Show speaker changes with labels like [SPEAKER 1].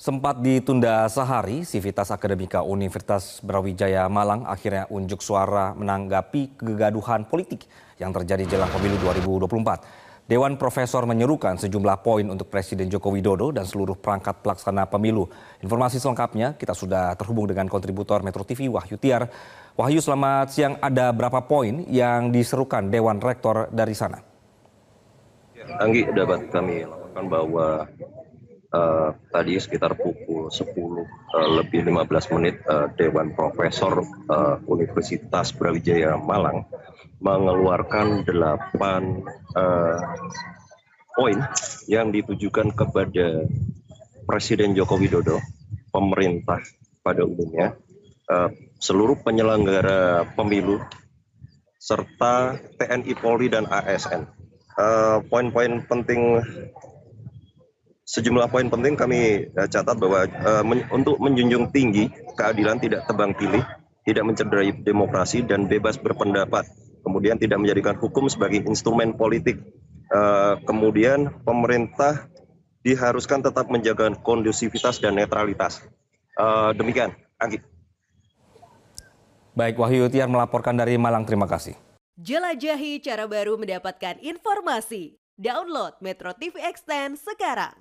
[SPEAKER 1] Sempat ditunda sehari, Sivitas Akademika Universitas Brawijaya Malang akhirnya unjuk suara menanggapi kegaduhan politik yang terjadi jelang pemilu 2024. Dewan Profesor menyerukan sejumlah poin untuk Presiden Joko Widodo dan seluruh perangkat pelaksana pemilu. Informasi selengkapnya kita sudah terhubung dengan kontributor Metro TV Wahyu Tiar. Wahyu selamat siang, ada berapa poin yang diserukan Dewan Rektor dari sana?
[SPEAKER 2] Anggi dapat kami laporkan bahwa uh, tadi sekitar pukul 10 uh, lebih 15 menit uh, Dewan Profesor uh, Universitas Brawijaya Malang mengeluarkan delapan uh, poin yang ditujukan kepada Presiden Joko Widodo, pemerintah pada umumnya, uh, seluruh penyelenggara pemilu, serta TNI Polri dan ASN. Poin-poin penting sejumlah poin penting kami uh, catat bahwa uh, men untuk menjunjung tinggi keadilan tidak tebang pilih, tidak mencederai demokrasi dan bebas berpendapat. Kemudian tidak menjadikan hukum sebagai instrumen politik. Uh, kemudian pemerintah diharuskan tetap menjaga kondusivitas dan netralitas. Uh, demikian, Anggi.
[SPEAKER 1] Baik, Wahyu Tiar melaporkan dari Malang. Terima kasih.
[SPEAKER 3] Jelajahi cara baru mendapatkan informasi. Download Metro TV Extend sekarang.